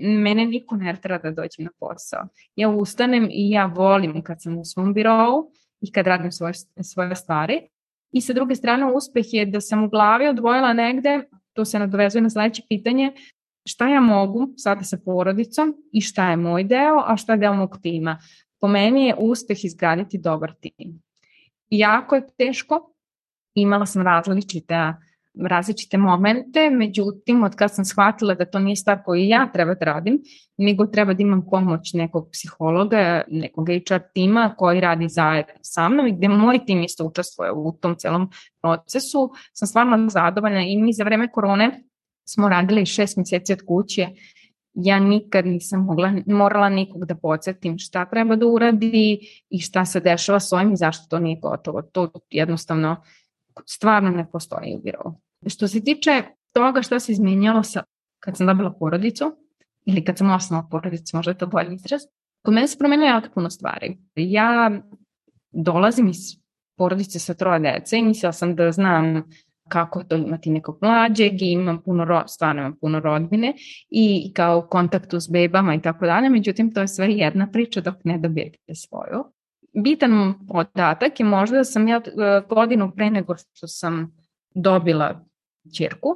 mene niko ne treba da dođem na posao. Ja ustanem i ja volim kad sam u svom birovu i kad radim svoje, svoje stvari. I sa druge strane uspeh je da sam u glavi odvojila negde, to se nadovezuje na sledeće pitanje, šta ja mogu sada sa porodicom i šta je moj deo, a šta je deo mog tima. Po meni je uspeh izgraditi dobar tim. Jako je teško, imala sam različite različite momente, međutim, od kada sam shvatila da to nije stvar koju ja treba da radim, nego treba da imam pomoć nekog psihologa, nekog HR tima koji radi zajedno sa mnom i gde moj tim isto učestvuje u tom celom procesu, sam stvarno zadovoljna i mi za vreme korone smo radili šest mjeseci od kuće ja nikad nisam mogla, morala nikog da podsjetim šta treba da uradi i šta se dešava s ovim i zašto to nije gotovo. To jednostavno stvarno ne postoji u birovu. Što se tiče toga što se izmenjalo sa, kad sam dobila porodicu, ili kad sam osnala porodicu, možda je to bolji izraz, kod mene se promenilo jako puno stvari. Ja dolazim iz porodice sa troje dece i mislila sam da znam kako to imati nekog mlađeg i imam puno, ro, stvarno imam puno rodbine i kao kontaktu s bebama i tako dalje, međutim to je sve jedna priča dok ne dobijete svoju. Bitan podatak je možda da sam ja e, godinu pre nego što sam dobila čerku,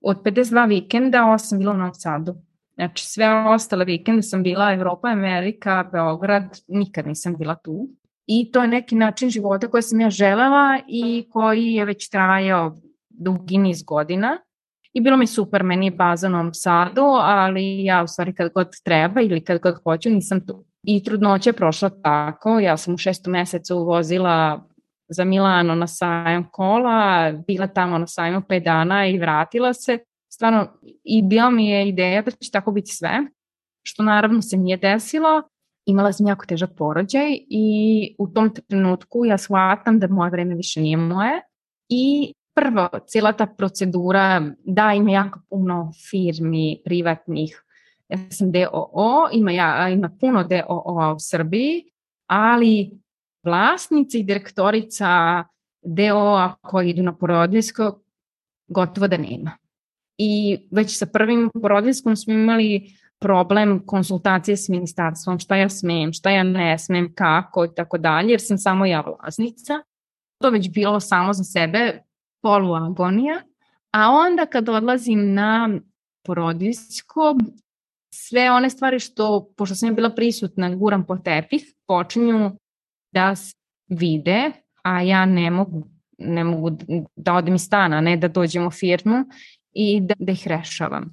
od 52 vikenda 8 bila u Novom Sadu. Znači sve ostale vikende sam bila Evropa, Amerika, Beograd, nikad nisam bila tu. I to je neki način života koji sam ja želela i koji je već trajao dugi niz godina. I bilo mi super, meni je baza u Novom Sadu, ali ja u stvari kad god treba ili kad god hoću nisam tu. I trudnoća je prošla tako, ja sam u šestom mesecu vozila za Milano na sajam kola, bila tamo na sajmu 5 dana i vratila se. Stvarno, i bila mi je ideja da će tako biti sve, što naravno se nije desilo. Imala sam jako težak porođaj i u tom trenutku ja shvatam da moje vreme više nije moje i prvo, cijela ta procedura, da ima jako puno firmi privatnih, ja sam DOO, ima, ja, ima puno DOO u Srbiji, ali vlasnica i direktorica DO-a koji idu na porodiljsko gotovo da nema. I već sa prvim porodiljskom smo imali problem konsultacije s ministarstvom, šta ja smem, šta ja ne smem, kako i tako dalje, jer sam samo ja vlasnica. To već bilo samo za sebe poluagonija. A onda kad odlazim na porodiljsko, sve one stvari što, pošto sam ja bila prisutna, guram po tepih, počinju da vide, a ja ne mogu, ne mogu da odem iz stana, ne da dođem u firmu i da, da ih rešavam.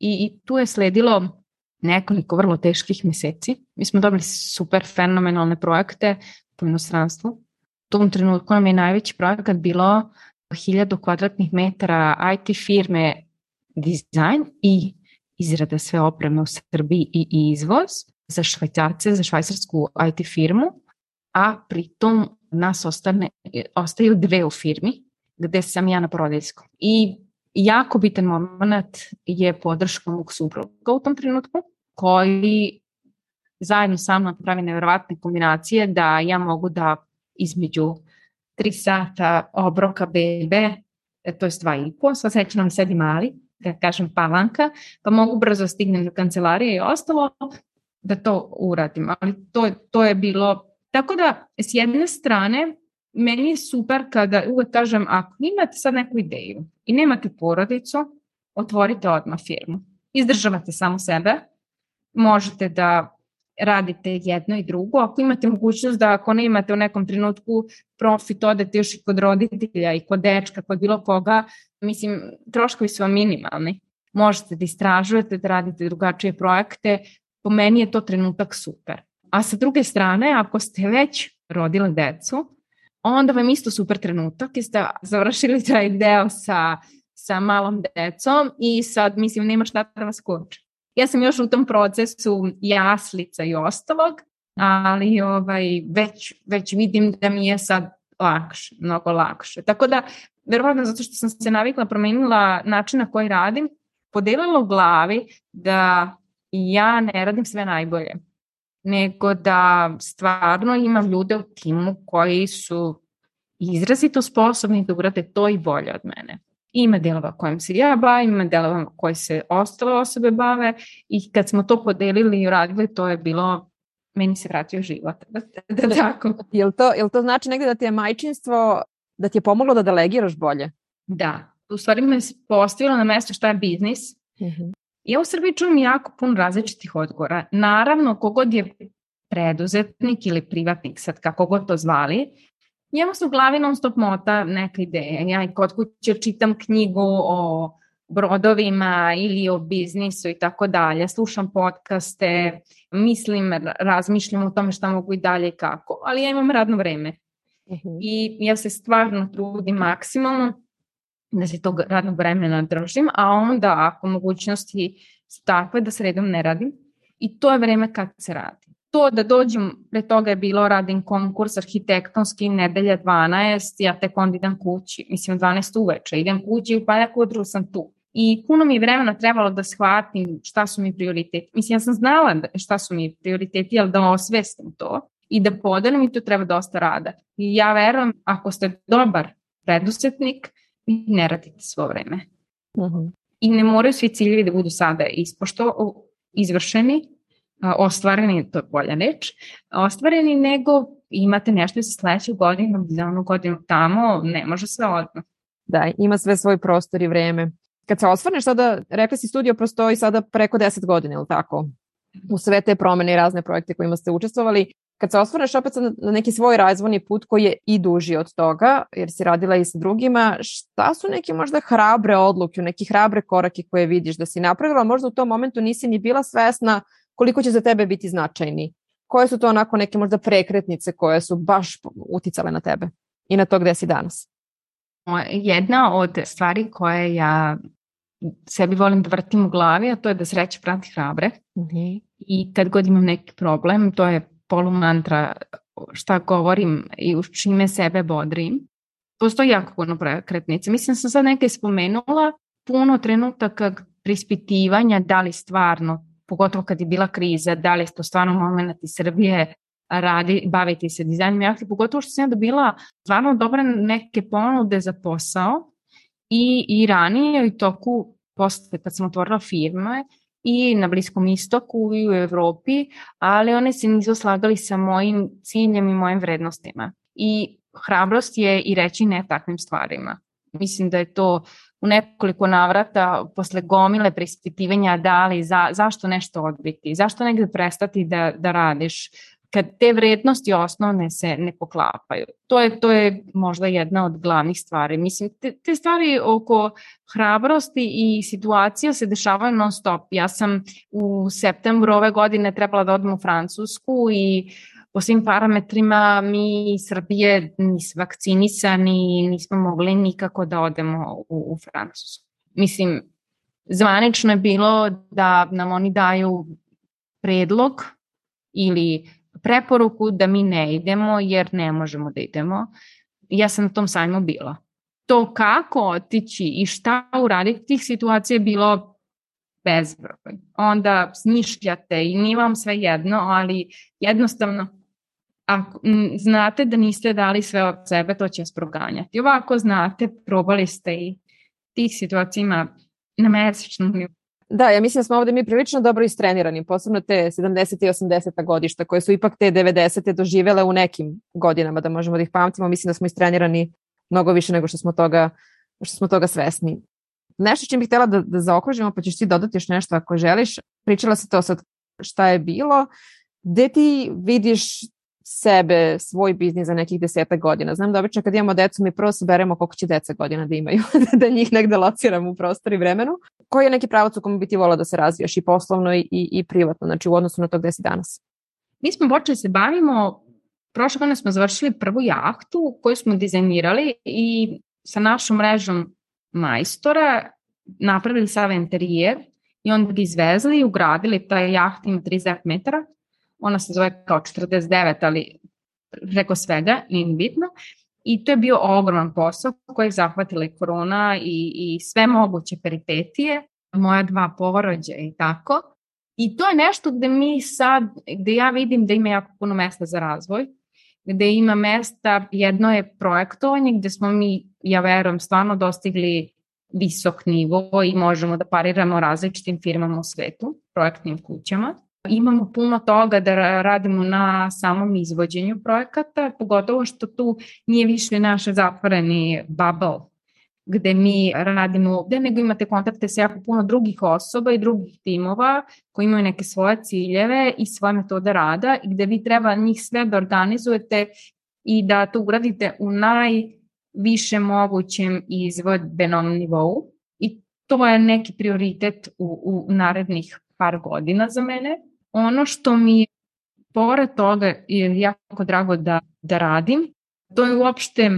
I, I tu je sledilo nekoliko vrlo teških meseci. Mi smo dobili super fenomenalne projekte po inostranstvu. U tom trenutku nam je najveći projekat bilo 1000 kvadratnih metara IT firme dizajn i izrada sve opreme u Srbiji i izvoz za švajcarce, za švajcarsku IT firmu a pritom nas ostane, ostaju dve u firmi gde sam ja na prodajskom. I jako bitan moment je podrška mog supruga u tom trenutku, koji zajedno sa mnom pravi nevjerovatne kombinacije da ja mogu da između 3 sata obroka bebe, to je dva i po, sva sreća nam sedi mali, da kažem palanka, pa mogu brzo stignem do kancelarije i ostalo da to uradim. Ali to, to je bilo Tako da, s jedne strane, meni je super kada uvek kažem, ako imate sad neku ideju i nemate porodicu, otvorite odmah firmu. Izdržavate samo sebe, možete da radite jedno i drugo. Ako imate mogućnost da ako ne imate u nekom trenutku profit, odete još i kod roditelja i kod dečka, kod bilo koga, mislim, troškovi su vam minimalni. Možete da istražujete, da radite drugačije projekte. Po meni je to trenutak super. A sa druge strane, ako ste već rodili decu, onda vam isto super trenutak i ste završili taj deo sa, sa malom decom i sad, mislim, nema šta da vas koče. Ja sam još u tom procesu jaslica i ostalog, ali ovaj, već, već vidim da mi je sad lakše, mnogo lakše. Tako da, verovatno zato što sam se navikla, promenila način na koji radim, podelila u glavi da ja ne radim sve najbolje nego da stvarno imam ljude u timu koji su izrazito sposobni da urade to i bolje od mene. Ima delova kojim se ja bavim, ima delova koji se ostale osobe bave i kad smo to podelili i uradili, to je bilo meni se vratio život. [laughs] Da, da tako. Jel to, jel to znači negde da ti je majčinstvo, da ti je pomoglo da delegiraš bolje? Da. U stvari me postavilo na mesto šta je biznis. Uh mhm. -huh. Ja u Srbiji čujem jako puno različitih odgovora. Naravno, kogod je preduzetnik ili privatnik, sad kako god to zvali, njemu se u glavi non stop mota neka ideja. Ja i kod kuće čitam knjigu o brodovima ili o biznisu i tako dalje, slušam podcaste, mislim, razmišljam o tome šta mogu i dalje i kako, ali ja imam radno vreme. Uh mhm. -huh. I ja se stvarno trudim maksimalno se tog radnog vremena držim, a onda ako mogućnosti su takve da sredom ne radim i to je vreme kad se radi. To da dođem, pre toga je bilo radim konkurs arhitektonski nedelja 12, ja tek onda idem kući, mislim 12 uveče, idem kući i pa ja kudru sam tu. I puno mi je vremena trebalo da shvatim šta su mi prioriteti. Mislim, ja sam znala da, šta su mi prioriteti, ali da osvestim to i da podelim i to treba dosta rada. I ja verujem, ako ste dobar predusetnik, vi ne radite svo vreme. Uh mhm. -huh. I ne moraju svi ciljevi da budu sada ispošto izvršeni, ostvareni, to je bolja reč, ostvareni, nego imate nešto za sledeću godinu, za onu godinu tamo, ne može sve odmah. Da, ima sve svoj prostor i vreme. Kad se osvrneš sada, rekli si studio prostoji sada preko 10 godina, ili tako? U sve te promene i razne projekte kojima ste učestvovali. Kad se osvrneš opet na neki svoj razvojni put koji je i duži od toga, jer si radila i sa drugima, šta su neke možda hrabre odluke, neki hrabre korake koje vidiš da si napravila, možda u tom momentu nisi ni bila svesna koliko će za tebe biti značajni? Koje su to onako neke možda prekretnice koje su baš uticale na tebe i na to gde si danas? Jedna od stvari koje ja sebi volim da vrtim u glavi, a to je da sreća prati hrabre. Mm -hmm. I kad god imam neki problem, to je polumantra šta govorim i u čime sebe bodrim. Postoji jako puno prekretnice. Mislim sam sad neke spomenula, puno trenutaka prispitivanja da li stvarno pogotovo kad je bila kriza, da li je to stvarno moment iz Srbije radi, baviti se dizajnom jahti, pogotovo što sam ja dobila stvarno dobre neke ponude za posao i, i ranije i toku posle kad sam otvorila firme i na Bliskom istoku i u Evropi, ali one se nisu slagali sa mojim ciljem i mojim vrednostima. I hrabrost je i reći ne takvim stvarima. Mislim da je to u nekoliko navrata posle gomile preispitivanja da li za, zašto nešto odbiti, zašto negde prestati da, da radiš, kad te vrednosti osnovne se ne poklapaju. To je, to je možda jedna od glavnih stvari. Mislim, te, te stvari oko hrabrosti i situacija se dešavaju non stop. Ja sam u septembru ove godine trebala da odem u Francusku i po svim parametrima mi iz Srbije nismo vakcinisani, nismo mogli nikako da odemo u, u Francusku. Mislim, zvanično je bilo da nam oni daju predlog ili preporuku da mi ne idemo jer ne možemo da idemo. Ja sam na tom sajmu bila. To kako otići i šta uraditi tih situacija je bilo bezbroj. Onda smišljate i nije vam sve jedno, ali jednostavno ako znate da niste dali sve od sebe, to će vas proganjati. Ovako znate, probali ste i tih situacija ima na mesečnom nivou. Da, ja mislim da smo ovde mi prilično dobro istrenirani, posebno te 70. i 80. godišta, koje su ipak te 90. doživele u nekim godinama, da možemo da ih pamtimo. Mislim da smo istrenirani mnogo više nego što smo toga, što smo toga svesni. Nešto čim bih htela da, da zaokružimo, pa ćeš ti dodati još nešto ako želiš. Pričala se to sad šta je bilo. Gde ti vidiš sebe, svoj biznis za nekih deseta godina. Znam da obično kad imamo decu mi prvo saberemo koliko će deca godina da imaju, [laughs] da njih negde lociramo u prostor i vremenu. Koji je neki pravac u kome bi ti volao da se razvijaš i poslovno i, i privatno, znači u odnosu na to gde si danas? Mi smo počeli da se bavimo, prošle godine smo završili prvu jahtu koju smo dizajnirali i sa našom mrežom majstora napravili sav interijer i onda ga izvezli i ugradili, ta jahta ima 30 metara ona se zove kao 49, ali preko svega, nije bitno. I to je bio ogroman posao koji je zahvatila i korona i, i sve moguće peripetije, moja dva porođa i tako. I to je nešto gde mi sad, gde ja vidim da ima jako puno mesta za razvoj, gde ima mesta, jedno je projektovanje gde smo mi, ja verujem, stvarno dostigli visok nivo i možemo da pariramo različitim firmama u svetu, projektnim kućama Imamo puno toga da radimo na samom izvođenju projekata, pogotovo što tu nije više naš zatvoreni bubble gde mi radimo ovde, nego imate kontakte sa jako puno drugih osoba i drugih timova koji imaju neke svoje ciljeve i svoje metode rada i gde vi treba njih sve da organizujete i da to uradite u najviše mogućem izvodbenom nivou. I to je neki prioritet u, u narednih par godina za mene. Ono što mi pored toga je jako drago da, da radim, to je uopšte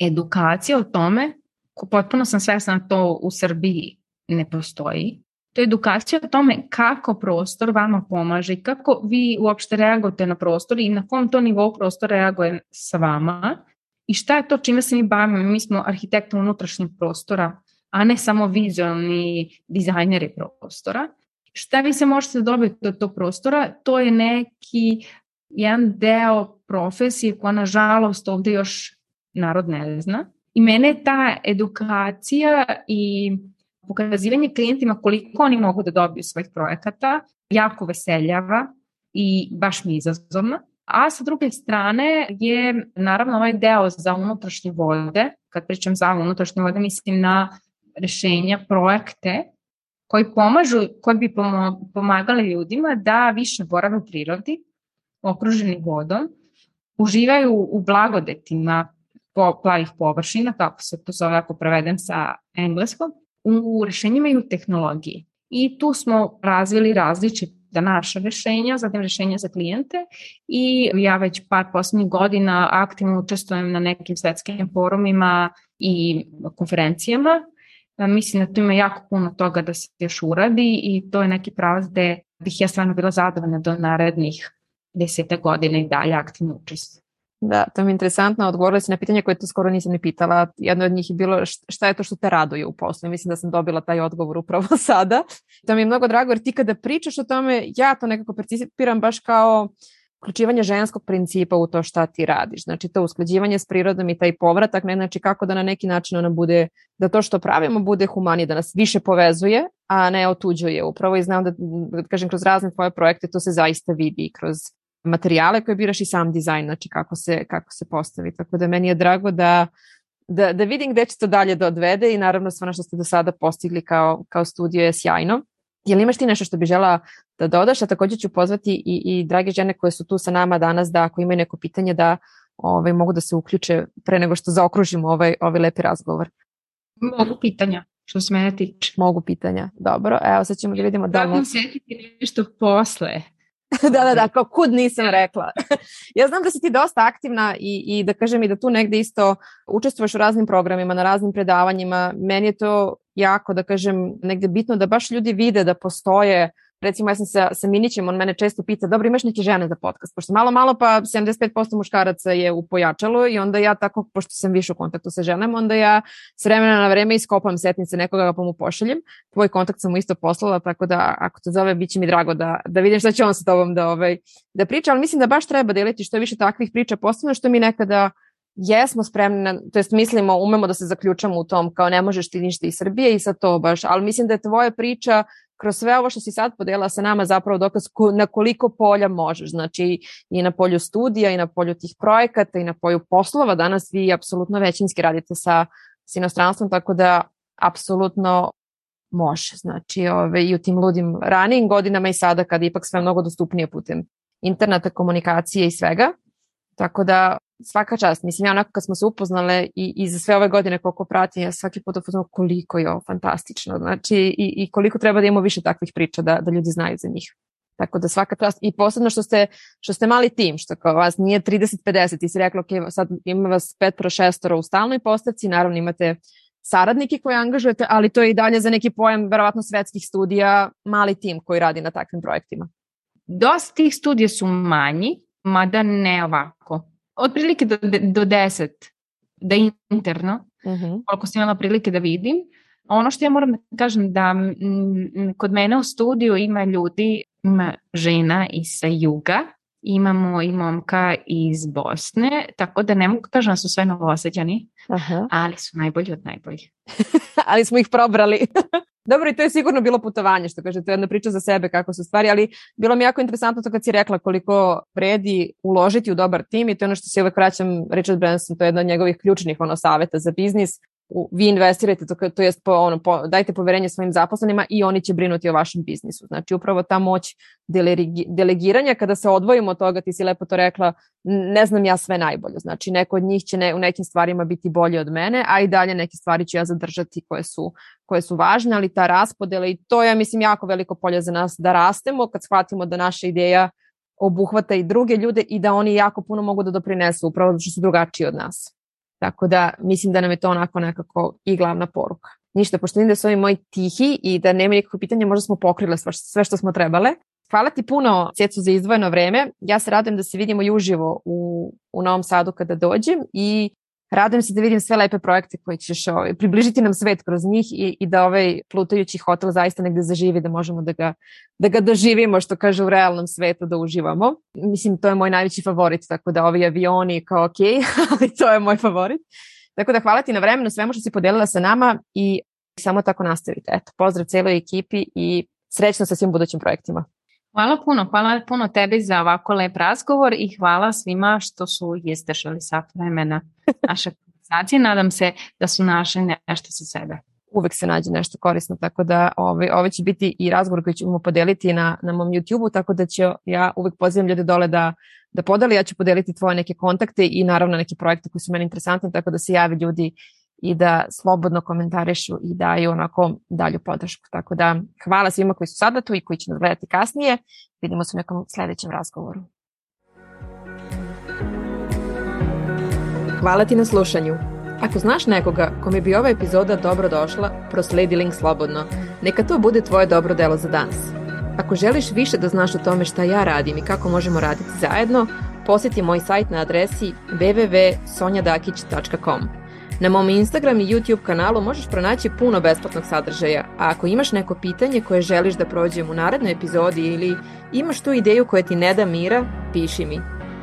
edukacija o tome potpuno sam svesna da to u Srbiji ne postoji. To je edukacija o tome kako prostor vama pomaže i kako vi uopšte reagujete na prostor i na kom to nivou prostor reaguje sa vama i šta je to čime se mi bavimo. Mi smo arhitekta unutrašnjeg prostora, a ne samo vizualni dizajneri prostora. Šta vi se možete dobiti od tog prostora, to je neki jedan deo profesije koja nažalost ovde još narod ne zna I mene ta edukacija i pokazivanje klijentima koliko oni mogu da dobiju svojih projekata jako veseljava i baš mi je izazovno. A sa druge strane je naravno ovaj deo za unutrašnje vode, kad pričam za unutrašnje vode mislim na rešenja, projekte koji pomažu, koji bi pomagali ljudima da više borave u prirodi, okruženi vodom, uživaju u blagodetima plavih površina, kako se to zove ako prevedem sa engleskog, u rešenjima i u tehnologiji. I tu smo razvili različita naša rešenja, zatim rešenja za klijente i ja već par poslednjih godina aktivno učestvujem na nekim svetskim forumima i konferencijama. Mislim da tu ima jako puno toga da se još uradi i to je neki pravac gde bih ja stvarno bila zadovoljna do narednih deseta godina i dalje aktivno učestvujem. Da, to mi je interesantno. Odgovorila si na pitanje koje to skoro nisam ni pitala. Jedno od njih je bilo šta je to što te raduje u poslu. Mislim da sam dobila taj odgovor upravo [laughs] sada. To mi je mnogo drago jer ti kada pričaš o tome, ja to nekako percipiram baš kao uključivanje ženskog principa u to šta ti radiš. Znači to usklađivanje s prirodom i taj povratak, ne znači kako da na neki način ona bude, da to što pravimo bude humanije, da nas više povezuje, a ne otuđuje upravo i znam da, da kažem, kroz razne tvoje projekte to se zaista vidi kroz materijale koje biraš i sam dizajn, znači kako se, kako se postavi. Tako da meni je drago da, da, da vidim gde će to dalje da odvede i naravno sve ono što ste do sada postigli kao, kao studio je sjajno. Jel imaš ti nešto što bi žela da dodaš, a takođe ću pozvati i, i drage žene koje su tu sa nama danas da ako imaju neko pitanje da ovaj, mogu da se uključe pre nego što zaokružimo ovaj, ovaj lepi razgovor. Mogu pitanja što se mene tiče. Mogu pitanja, dobro. Evo sad ćemo da vidimo da li... Kako setiti nešto posle? [laughs] da, da, da, kao kud nisam rekla. [laughs] ja znam da si ti dosta aktivna i, i da kažem i da tu negde isto učestvuješ u raznim programima, na raznim predavanjima. Meni je to jako, da kažem, negde bitno da baš ljudi vide da postoje recimo ja sam sa, sa Minićem, on mene često pita, dobro imaš neke žene za podcast, pošto malo malo pa 75% muškaraca je u pojačalu i onda ja tako, pošto sam više u kontaktu sa ženama, onda ja s vremena na vreme iskopam setnice nekoga pa mu pošaljem. Tvoj kontakt sam mu isto poslala, tako da ako te zove, bit će mi drago da, da vidim šta će on sa tobom da, ovaj, da priča, ali mislim da baš treba deliti što više takvih priča, posebno što mi nekada jesmo spremni, na, to jest mislimo, umemo da se zaključamo u tom kao ne možeš ti ništa iz Srbije i sa to baš, ali mislim da je tvoja priča kroz sve ovo što si sad podela sa nama zapravo dokaz na koliko polja možeš, znači i na polju studija i na polju tih projekata i na polju poslova, danas vi apsolutno većinski radite sa, sa inostranstvom, tako da apsolutno može, znači ove, i u tim ludim ranijim godinama i sada kada ipak sve mnogo dostupnije putem interneta, komunikacije i svega, tako da svaka čast. Mislim, ja onako kad smo se upoznale i, i za sve ove godine koliko pratim, ja svaki put upoznam koliko je ovo fantastično. Znači, i, i koliko treba da imamo više takvih priča da, da ljudi znaju za njih. Tako da svaka čast. I posebno što ste, što ste mali tim, što kao vas nije 30-50, ti si rekla, ok, sad ima vas petro šestora u stalnoj postavci, naravno imate saradnike koje angažujete, ali to je i dalje za neki pojam verovatno svetskih studija mali tim koji radi na takvim projektima. Dosta tih studija su manji, mada ne ovako otprilike do, do 10 da interno, uh mhm. -huh. koliko sam imala prilike da vidim. Ono što ja moram da kažem da m, kod mene u studiju ima ljudi, ima žena iz sa juga, imamo i momka iz Bosne, tako da ne mogu da kažem da su sve novosadjani, Aha. ali su najbolji od najboljih. [laughs] ali smo ih probrali. [laughs] Dobro, i to je sigurno bilo putovanje, što kaže, to je jedna priča za sebe kako su stvari, ali bilo mi jako interesantno to kad si rekla koliko vredi uložiti u dobar tim i to je ono što se uvek vraćam Richard Branson, to je jedna od njegovih ključnih ono, saveta za biznis, vi investirajte, to, to jest po, ono, po, dajte poverenje svojim zaposlenima i oni će brinuti o vašem biznisu. Znači upravo ta moć delegi, delegiranja, kada se odvojimo od toga, ti si lepo to rekla, ne znam ja sve najbolje. Znači neko od njih će ne, u nekim stvarima biti bolji od mene, a i dalje neke stvari ću ja zadržati koje su, koje su važne, ali ta raspodela i to je, mislim, jako veliko polje za nas da rastemo kad shvatimo da naša ideja obuhvata i druge ljude i da oni jako puno mogu da doprinesu upravo što su drugačiji od nas. Tako da mislim da nam je to onako nekako i glavna poruka. Ništa, pošto vidim da su ovi moji tihi i da nema nikakve pitanja, možda smo pokrile sve što smo trebale. Hvala ti puno, Sjecu, za izdvojeno vreme. Ja se radujem da se vidimo i uživo u, u Novom Sadu kada dođem i Radujem se da vidim sve lepe projekte koje ćeš ovaj, približiti nam svet kroz njih i, i da ovaj plutajući hotel zaista negde zaživi, da možemo da ga, da ga doživimo, što kaže u realnom svetu, da uživamo. Mislim, to je moj najveći favorit, tako da ovi avioni kao ok, [laughs] ali to je moj favorit. Tako da hvala ti na vremenu, svemu što si podelila sa nama i samo tako nastavite. Eto, pozdrav celoj ekipi i srećno sa svim budućim projektima. Hvala puno, hvala puno tebi za ovako lep razgovor i hvala svima što su izdržali sat vremena naše konversacije. Nadam se da su našli nešto sa sebe. Uvek se nađe nešto korisno, tako da ove, ove će biti i razgovor koji ćemo podeliti na, na mom YouTube-u, tako da će ja uvek pozivam ljude dole da, da podeli, ja ću podeliti tvoje neke kontakte i naravno neke projekte koji su meni interesantni, tako da se javi ljudi i da slobodno komentarišu i daju onako dalju podršku. Tako da hvala svima koji su sada tu i koji će nas gledati kasnije. Vidimo se u nekom sledećem razgovoru. Hvala ti na slušanju. Ako znaš nekoga kome bi ova epizoda dobro došla, prosledi link slobodno. Neka to bude tvoje dobro delo za danas. Ako želiš više da znaš o tome šta ja radim i kako možemo raditi zajedno, posjeti moj sajt na adresi www.sonjadakić.com. Na mom Instagram i YouTube kanalu možeš pronaći puno besplatnog sadržaja, a ako imaš neko pitanje koje želiš da prođem u narednoj epizodi ili imaš tu ideju koja ti ne da mira, piši mi.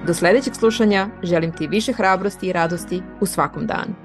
Do sledećeg slušanja želim ti više hrabrosti i radosti u svakom danu.